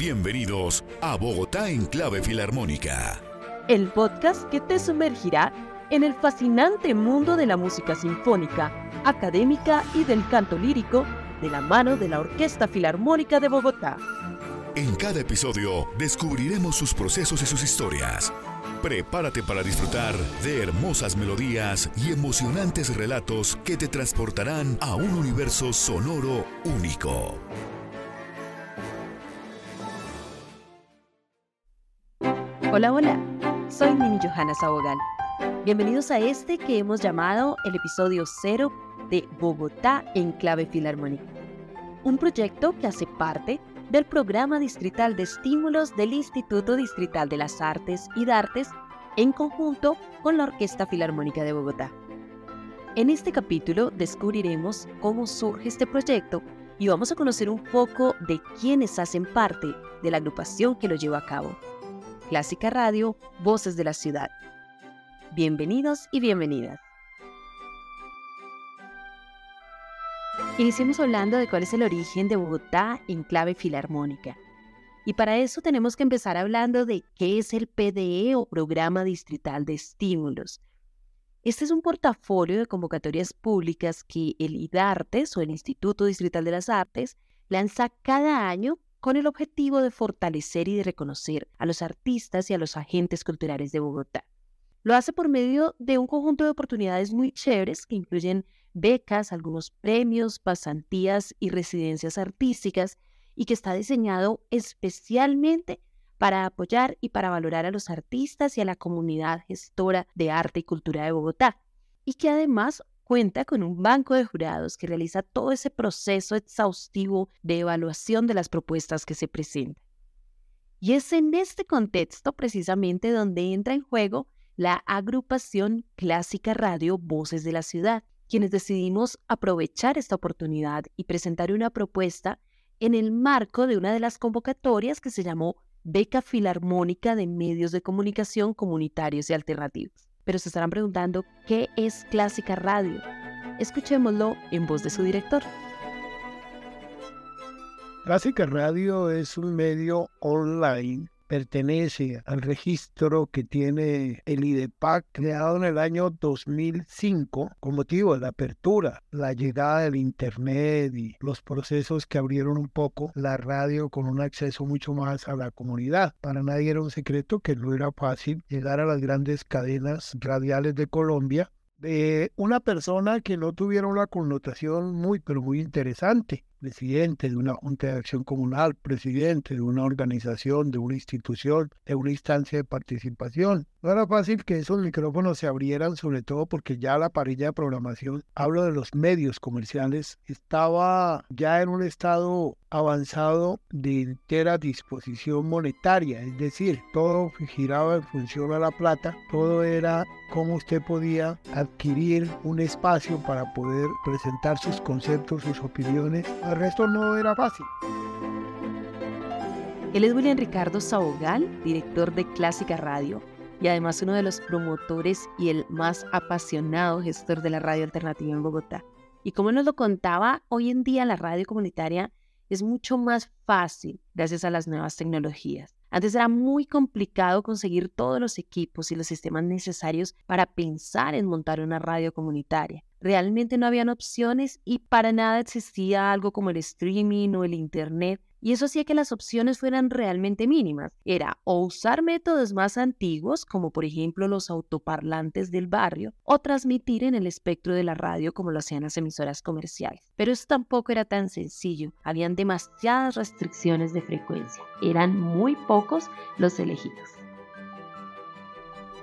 Bienvenidos a Bogotá en Clave Filarmónica. El podcast que te sumergirá en el fascinante mundo de la música sinfónica, académica y del canto lírico de la mano de la Orquesta Filarmónica de Bogotá. En cada episodio descubriremos sus procesos y sus historias. Prepárate para disfrutar de hermosas melodías y emocionantes relatos que te transportarán a un universo sonoro único. Hola, hola, soy Nini Johanna Sabogal. Bienvenidos a este que hemos llamado el episodio cero de Bogotá en clave filarmónica. Un proyecto que hace parte del programa distrital de estímulos del Instituto Distrital de las Artes y Dartes en conjunto con la Orquesta Filarmónica de Bogotá. En este capítulo descubriremos cómo surge este proyecto y vamos a conocer un poco de quienes hacen parte de la agrupación que lo lleva a cabo. Clásica Radio, Voces de la Ciudad. Bienvenidos y bienvenidas. Iniciemos hablando de cuál es el origen de Bogotá en clave filarmónica. Y para eso tenemos que empezar hablando de qué es el PDE o Programa Distrital de Estímulos. Este es un portafolio de convocatorias públicas que el IDARTES o el Instituto Distrital de las Artes lanza cada año con el objetivo de fortalecer y de reconocer a los artistas y a los agentes culturales de Bogotá. Lo hace por medio de un conjunto de oportunidades muy chéveres que incluyen becas, algunos premios, pasantías y residencias artísticas y que está diseñado especialmente para apoyar y para valorar a los artistas y a la comunidad gestora de arte y cultura de Bogotá, y que además cuenta con un banco de jurados que realiza todo ese proceso exhaustivo de evaluación de las propuestas que se presentan. Y es en este contexto precisamente donde entra en juego la agrupación Clásica Radio Voces de la Ciudad, quienes decidimos aprovechar esta oportunidad y presentar una propuesta en el marco de una de las convocatorias que se llamó Beca Filarmónica de Medios de Comunicación Comunitarios y Alternativos pero se estarán preguntando qué es Clásica Radio. Escuchémoslo en voz de su director. Clásica Radio es un medio online pertenece al registro que tiene el IDEPAC creado en el año 2005 con motivo de la apertura, la llegada del Internet y los procesos que abrieron un poco la radio con un acceso mucho más a la comunidad. Para nadie era un secreto que no era fácil llegar a las grandes cadenas radiales de Colombia de una persona que no tuviera una connotación muy, pero muy interesante presidente de una Junta de Acción Comunal, presidente de una organización, de una institución, de una instancia de participación. No era fácil que esos micrófonos se abrieran, sobre todo porque ya la parrilla de programación, hablo de los medios comerciales, estaba ya en un estado avanzado de entera disposición monetaria, es decir, todo giraba en función a la plata, todo era cómo usted podía adquirir un espacio para poder presentar sus conceptos, sus opiniones el resto no era fácil. Él es William Ricardo Sabogal, director de Clásica Radio y además uno de los promotores y el más apasionado gestor de la radio alternativa en Bogotá. Y como nos lo contaba, hoy en día la radio comunitaria es mucho más fácil gracias a las nuevas tecnologías. Antes era muy complicado conseguir todos los equipos y los sistemas necesarios para pensar en montar una radio comunitaria. Realmente no habían opciones y para nada existía algo como el streaming o el Internet y eso hacía que las opciones fueran realmente mínimas. Era o usar métodos más antiguos, como por ejemplo los autoparlantes del barrio, o transmitir en el espectro de la radio como lo hacían las emisoras comerciales. Pero eso tampoco era tan sencillo. Habían demasiadas restricciones de frecuencia. Eran muy pocos los elegidos.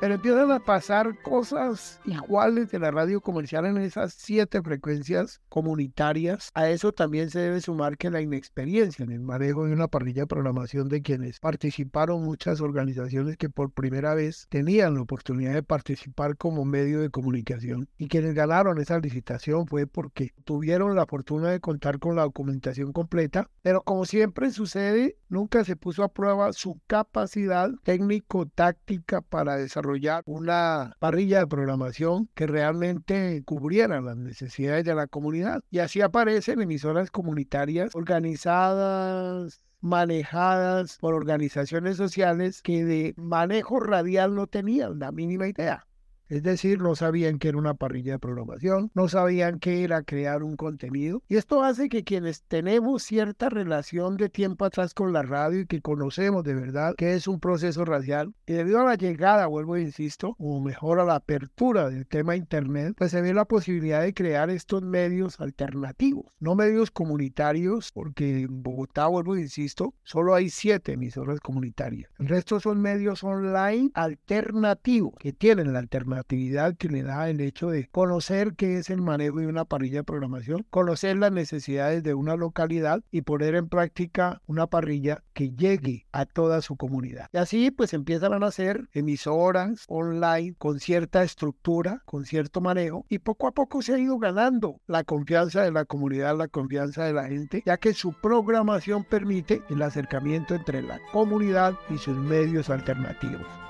Pero empiezan a pasar cosas iguales de la radio comercial en esas siete frecuencias comunitarias. A eso también se debe sumar que la inexperiencia en el manejo de una parrilla de programación de quienes participaron muchas organizaciones que por primera vez tenían la oportunidad de participar como medio de comunicación. Y quienes ganaron esa licitación fue porque tuvieron la fortuna de contar con la documentación completa. Pero como siempre sucede, nunca se puso a prueba su capacidad técnico-táctica para desarrollar desarrollar una parrilla de programación que realmente cubriera las necesidades de la comunidad. Y así aparecen emisoras comunitarias organizadas manejadas por organizaciones sociales que de manejo radial no tenían la mínima idea. Es decir, no sabían que era una parrilla de programación, no sabían que era crear un contenido. Y esto hace que quienes tenemos cierta relación de tiempo atrás con la radio y que conocemos de verdad que es un proceso radial, y debido a la llegada, vuelvo e insisto, o mejor a la apertura del tema Internet, pues se ve la posibilidad de crear estos medios alternativos, no medios comunitarios, porque en Bogotá, vuelvo e insisto, solo hay siete emisoras comunitarias. El resto son medios online alternativos que tienen la alternativa actividad que le da el hecho de conocer qué es el manejo de una parrilla de programación, conocer las necesidades de una localidad y poner en práctica una parrilla que llegue a toda su comunidad. Y así pues empiezan a nacer emisoras online con cierta estructura, con cierto manejo y poco a poco se ha ido ganando la confianza de la comunidad, la confianza de la gente, ya que su programación permite el acercamiento entre la comunidad y sus medios alternativos.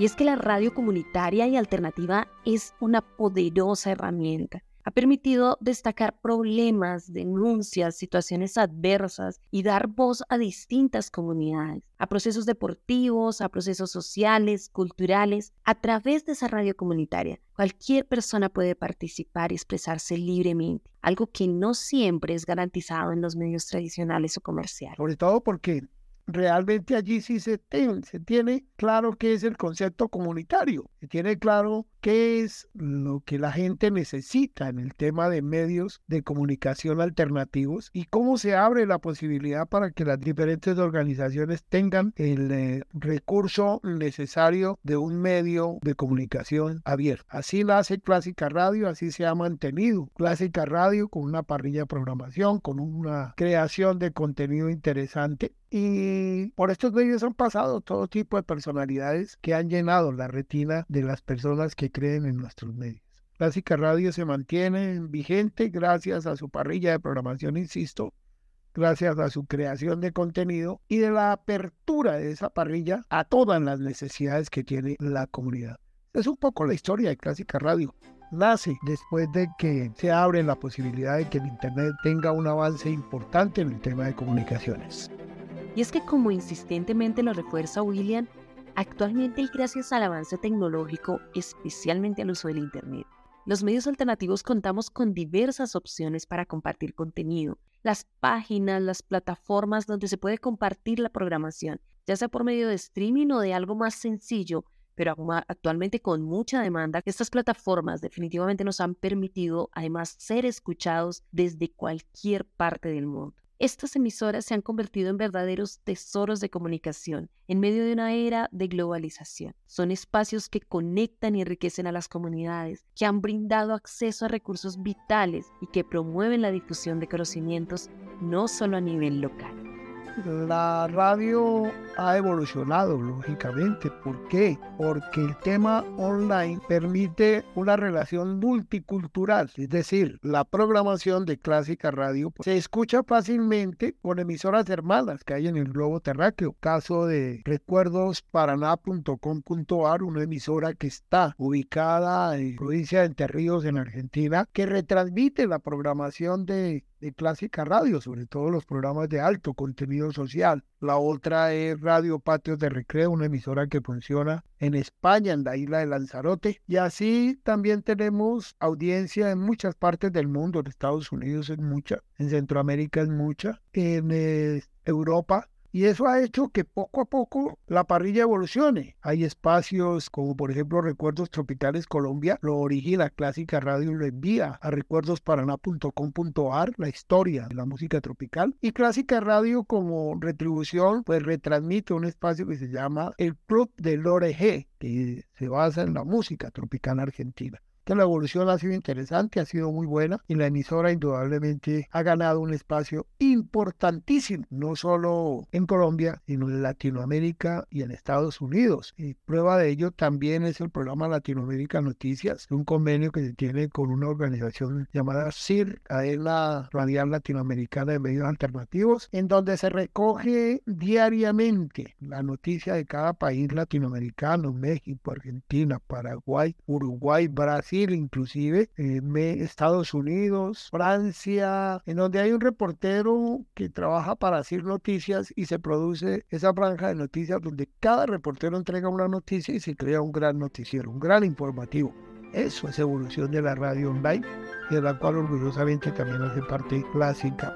Y es que la radio comunitaria y alternativa es una poderosa herramienta. Ha permitido destacar problemas, denuncias, situaciones adversas y dar voz a distintas comunidades, a procesos deportivos, a procesos sociales, culturales. A través de esa radio comunitaria, cualquier persona puede participar y expresarse libremente, algo que no siempre es garantizado en los medios tradicionales o comerciales. Sobre todo porque realmente allí sí se, tiene claro qué es el concepto comunitario, se tiene claro qué es lo que la gente necesita en el tema de medios de comunicación alternativos y cómo se abre la posibilidad para que las diferentes organizaciones tengan el eh, recurso necesario de un medio de comunicación abierto. Así nace Clásica Radio, así se ha mantenido Clásica Radio con una parrilla de programación, con una creación de contenido interesante y por estos medios han pasado todo tipo de personalidades que han llenado la retina de las personas que creen en nuestros medios. Clásica Radio se mantiene vigente gracias a su parrilla de programación, insisto, gracias a su creación de contenido y de la apertura de esa parrilla a todas las necesidades que tiene la comunidad. Es un poco la historia de Clásica Radio. Nace después de que se abre la posibilidad de que el Internet tenga un avance importante en el tema de comunicaciones. Y es que como insistentemente lo refuerza William, actualmente y gracias al avance tecnológico, especialmente al uso del Internet, los medios alternativos contamos con diversas opciones para compartir contenido, las páginas, las plataformas donde se puede compartir la programación, ya sea por medio de streaming o de algo más sencillo, pero actualmente con mucha demanda, estas plataformas definitivamente nos han permitido además ser escuchados desde cualquier parte del mundo. Estas emisoras se han convertido en verdaderos tesoros de comunicación en medio de una era de globalización. Son espacios que conectan y enriquecen a las comunidades, que han brindado acceso a recursos vitales y que promueven la difusión de conocimientos no solo a nivel local la radio ha evolucionado, lógicamente. ¿Por qué? Porque el tema online permite una relación multicultural, es decir, la programación de clásica radio se escucha fácilmente con emisoras hermanas que hay en el globo terráqueo. Caso de recuerdosparaná.com.ar, una emisora que está ubicada en provincia de Entre Ríos, en Argentina, que retransmite la programación de de Clásica Radio, sobre todo los programas de alto contenido social. La otra es Radio Patios de Recreo, una emisora que funciona en España, en la isla de Lanzarote. Y así también tenemos audiencia en muchas partes del mundo. En Estados Unidos es mucha, en Centroamérica es mucha, en eh, Europa y eso ha hecho que poco a poco la parrilla evolucione. Hay espacios como por ejemplo Recuerdos Tropicales Colombia, lo origina Clásica Radio lo envía a recuerdosparaná.com.ar, la historia de la música tropical. Y Clásica Radio como retribución pues retransmite un espacio que se llama el Club de Lore G, que se basa en la música tropical argentina. Que la evolución ha sido interesante, ha sido muy buena y la emisora indudablemente ha ganado un espacio importantísimo, no solo en Colombia, sino en Latinoamérica y en Estados Unidos. Y prueba de ello también es el programa Latinoamérica Noticias, un convenio que se tiene con una organización llamada CIR, la Radial Latinoamericana de Medios Alternativos, en donde se recoge diariamente la noticia de cada país latinoamericano, México, Argentina, Paraguay, Uruguay, Brasil, inclusive eh, Estados Unidos, Francia, en donde hay un reportero que trabaja para hacer noticias y se produce esa franja de noticias donde cada reportero entrega una noticia y se crea un gran noticiero, un gran informativo. Eso es evolución de la radio online, de la cual orgullosamente también hace parte clásica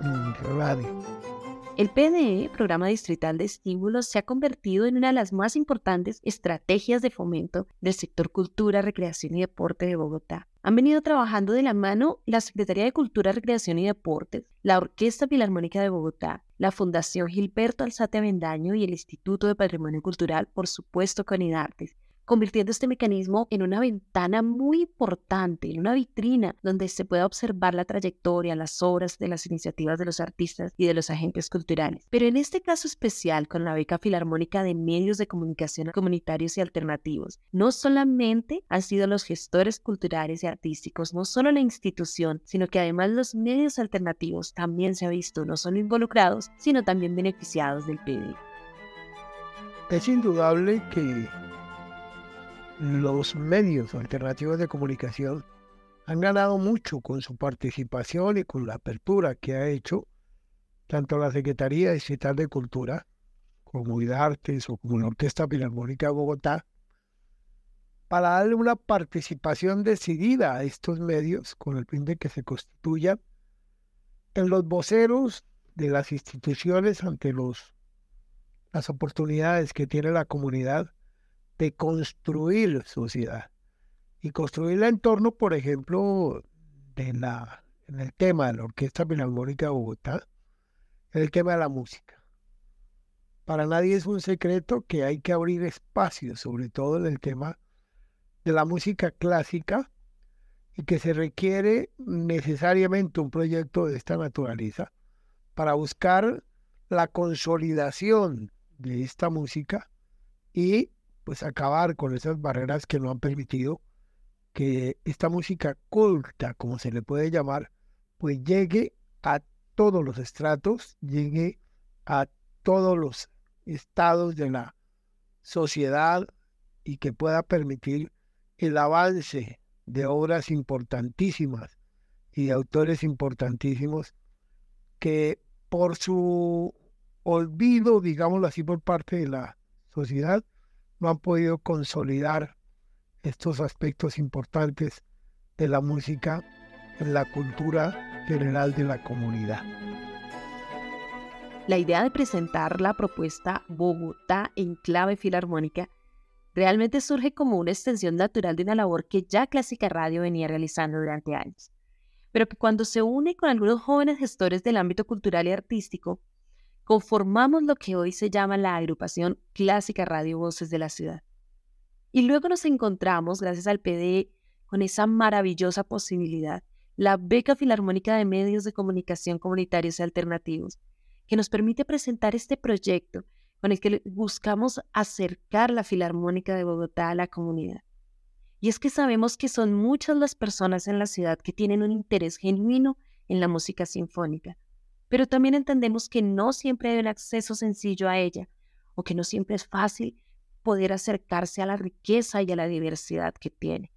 radio. El PDE, Programa Distrital de Estímulos, se ha convertido en una de las más importantes estrategias de fomento del sector cultura, recreación y deporte de Bogotá. Han venido trabajando de la mano la Secretaría de Cultura, Recreación y Deportes, la Orquesta Filarmónica de Bogotá, la Fundación Gilberto Alzate Avendaño y el Instituto de Patrimonio Cultural, por supuesto con IDARTES, convirtiendo este mecanismo en una ventana muy importante, en una vitrina donde se pueda observar la trayectoria, las obras de las iniciativas de los artistas y de los agentes culturales. Pero en este caso especial, con la beca filarmónica de medios de comunicación comunitarios y alternativos, no solamente han sido los gestores culturales y artísticos, no solo la institución, sino que además los medios alternativos también se ha visto no solo involucrados, sino también beneficiados del PDI. Es indudable que los medios alternativos de comunicación han ganado mucho con su participación y con la apertura que ha hecho tanto la Secretaría Distrital de Cultura como IDARTES o como la Orquesta Filarmónica de Bogotá para darle una participación decidida a estos medios con el fin de que se constituyan en los voceros de las instituciones ante los, las oportunidades que tiene la comunidad de construir sociedad y construirla en torno, por ejemplo, de la, en el tema de la Orquesta Filarmónica de Bogotá, el tema de la música. Para nadie es un secreto que hay que abrir espacios, sobre todo en el tema de la música clásica, y que se requiere necesariamente un proyecto de esta naturaleza para buscar la consolidación de esta música y pues acabar con esas barreras que no han permitido que esta música culta, como se le puede llamar, pues llegue a todos los estratos, llegue a todos los estados de la sociedad y que pueda permitir el avance de obras importantísimas y de autores importantísimos que por su olvido, digámoslo así, por parte de la sociedad, no han podido consolidar estos aspectos importantes de la música en la cultura general de la comunidad. La idea de presentar la propuesta Bogotá en clave filarmónica realmente surge como una extensión natural de una labor que ya Clásica Radio venía realizando durante años, pero que cuando se une con algunos jóvenes gestores del ámbito cultural y artístico, conformamos lo que hoy se llama la agrupación Clásica Radio Voces de la Ciudad. Y luego nos encontramos, gracias al PDE, con esa maravillosa posibilidad, la beca filarmónica de medios de comunicación comunitarios y alternativos, que nos permite presentar este proyecto con el que buscamos acercar la Filarmónica de Bogotá a la comunidad. Y es que sabemos que son muchas las personas en la ciudad que tienen un interés genuino en la música sinfónica, pero también entendemos que no siempre hay un acceso sencillo a ella o que no siempre es fácil poder acercarse a la riqueza y a la diversidad que tiene.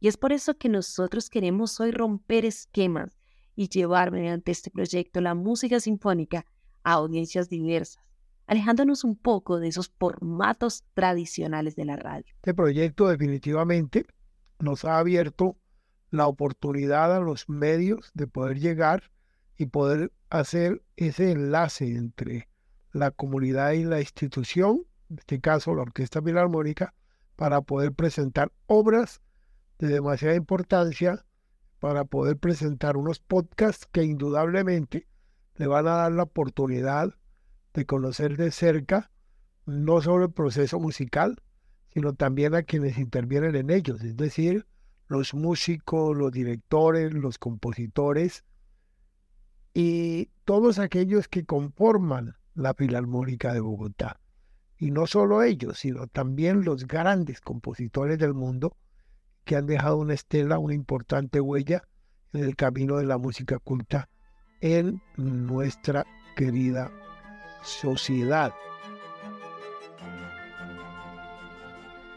Y es por eso que nosotros queremos hoy romper esquemas y llevar mediante este proyecto la música sinfónica a audiencias diversas, alejándonos un poco de esos formatos tradicionales de la radio. Este proyecto definitivamente nos ha abierto la oportunidad a los medios de poder llegar y poder hacer ese enlace entre la comunidad y la institución, en este caso la Orquesta Filarmónica, para poder presentar obras de demasiada importancia, para poder presentar unos podcasts que indudablemente le van a dar la oportunidad de conocer de cerca no solo el proceso musical, sino también a quienes intervienen en ellos, es decir, los músicos, los directores, los compositores y todos aquellos que conforman la Filarmónica de Bogotá. Y no solo ellos, sino también los grandes compositores del mundo que han dejado una estela, una importante huella en el camino de la música culta en nuestra querida sociedad.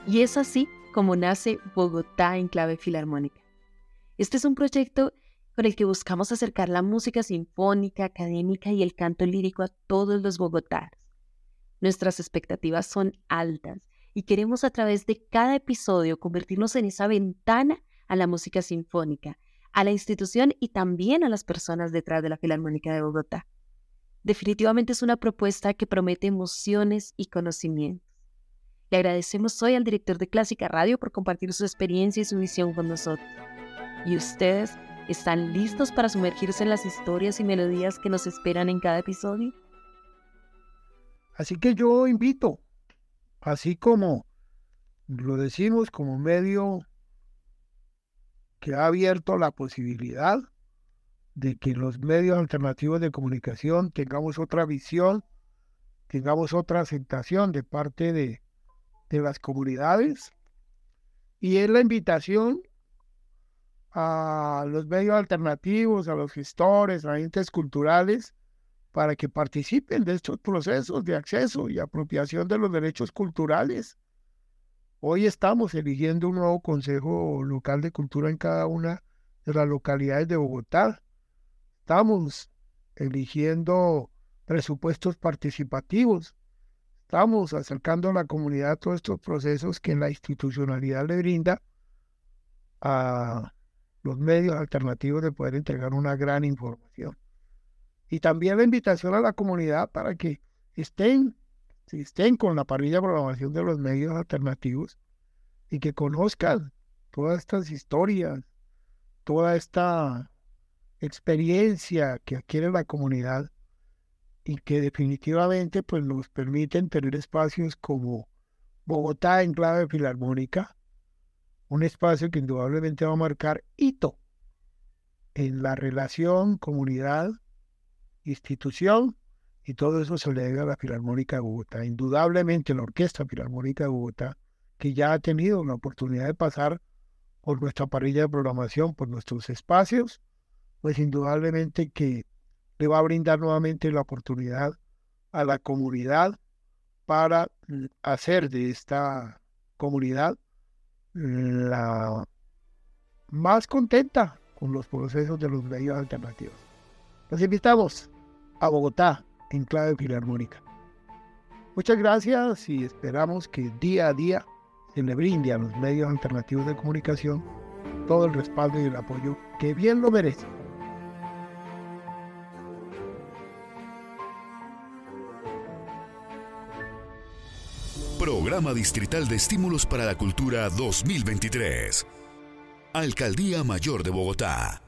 Y es así como nace Bogotá en clave filarmónica. Este es un proyecto con el que buscamos acercar la música sinfónica, académica y el canto lírico a todos los bogotanos. Nuestras expectativas son altas y queremos a través de cada episodio convertirnos en esa ventana a la música sinfónica, a la institución y también a las personas detrás de la Filarmónica de Bogotá. Definitivamente es una propuesta que promete emociones y conocimientos. Le agradecemos hoy al director de Clásica Radio por compartir su experiencia y su visión con nosotros. ¿Y ustedes están listos para sumergirse en las historias y melodías que nos esperan en cada episodio? Así que yo invito, así como lo decimos como medio que ha abierto la posibilidad de que los medios alternativos de comunicación tengamos otra visión, tengamos otra aceptación de parte de, de las comunidades. Y es la invitación a los medios alternativos, a los gestores, a agentes culturales, para que participen de estos procesos de acceso y apropiación de los derechos culturales. Hoy estamos eligiendo un nuevo Consejo Local de Cultura en cada una de las localidades de Bogotá. Estamos eligiendo presupuestos participativos Estamos acercando a la comunidad todos estos procesos que la institucionalidad le brinda a los medios alternativos de poder entregar una gran información. Y también la invitación a la comunidad para que estén, estén con la parrilla de programación de los medios alternativos y que conozcan todas estas historias, toda esta experiencia que adquiere la comunidad y que definitivamente pues, nos permiten tener espacios como Bogotá en clave filarmónica, un espacio que indudablemente va a marcar hito en la relación comunidad, institución, y todo eso se le debe a la Filarmónica de Bogotá. Indudablemente la Orquesta Filarmónica de Bogotá, que ya ha tenido la oportunidad de pasar por nuestra parrilla de programación, por nuestros espacios, pues indudablemente que le va a brindar nuevamente la oportunidad a la comunidad para hacer de esta comunidad la más contenta con los procesos de los medios alternativos. Los invitamos a Bogotá en clave filarmónica. Muchas gracias y esperamos que día a día se le brinde a los medios alternativos de comunicación todo el respaldo y el apoyo que bien lo merecen. Programa Distrital de Estímulos para la Cultura 2023. Alcaldía Mayor de Bogotá.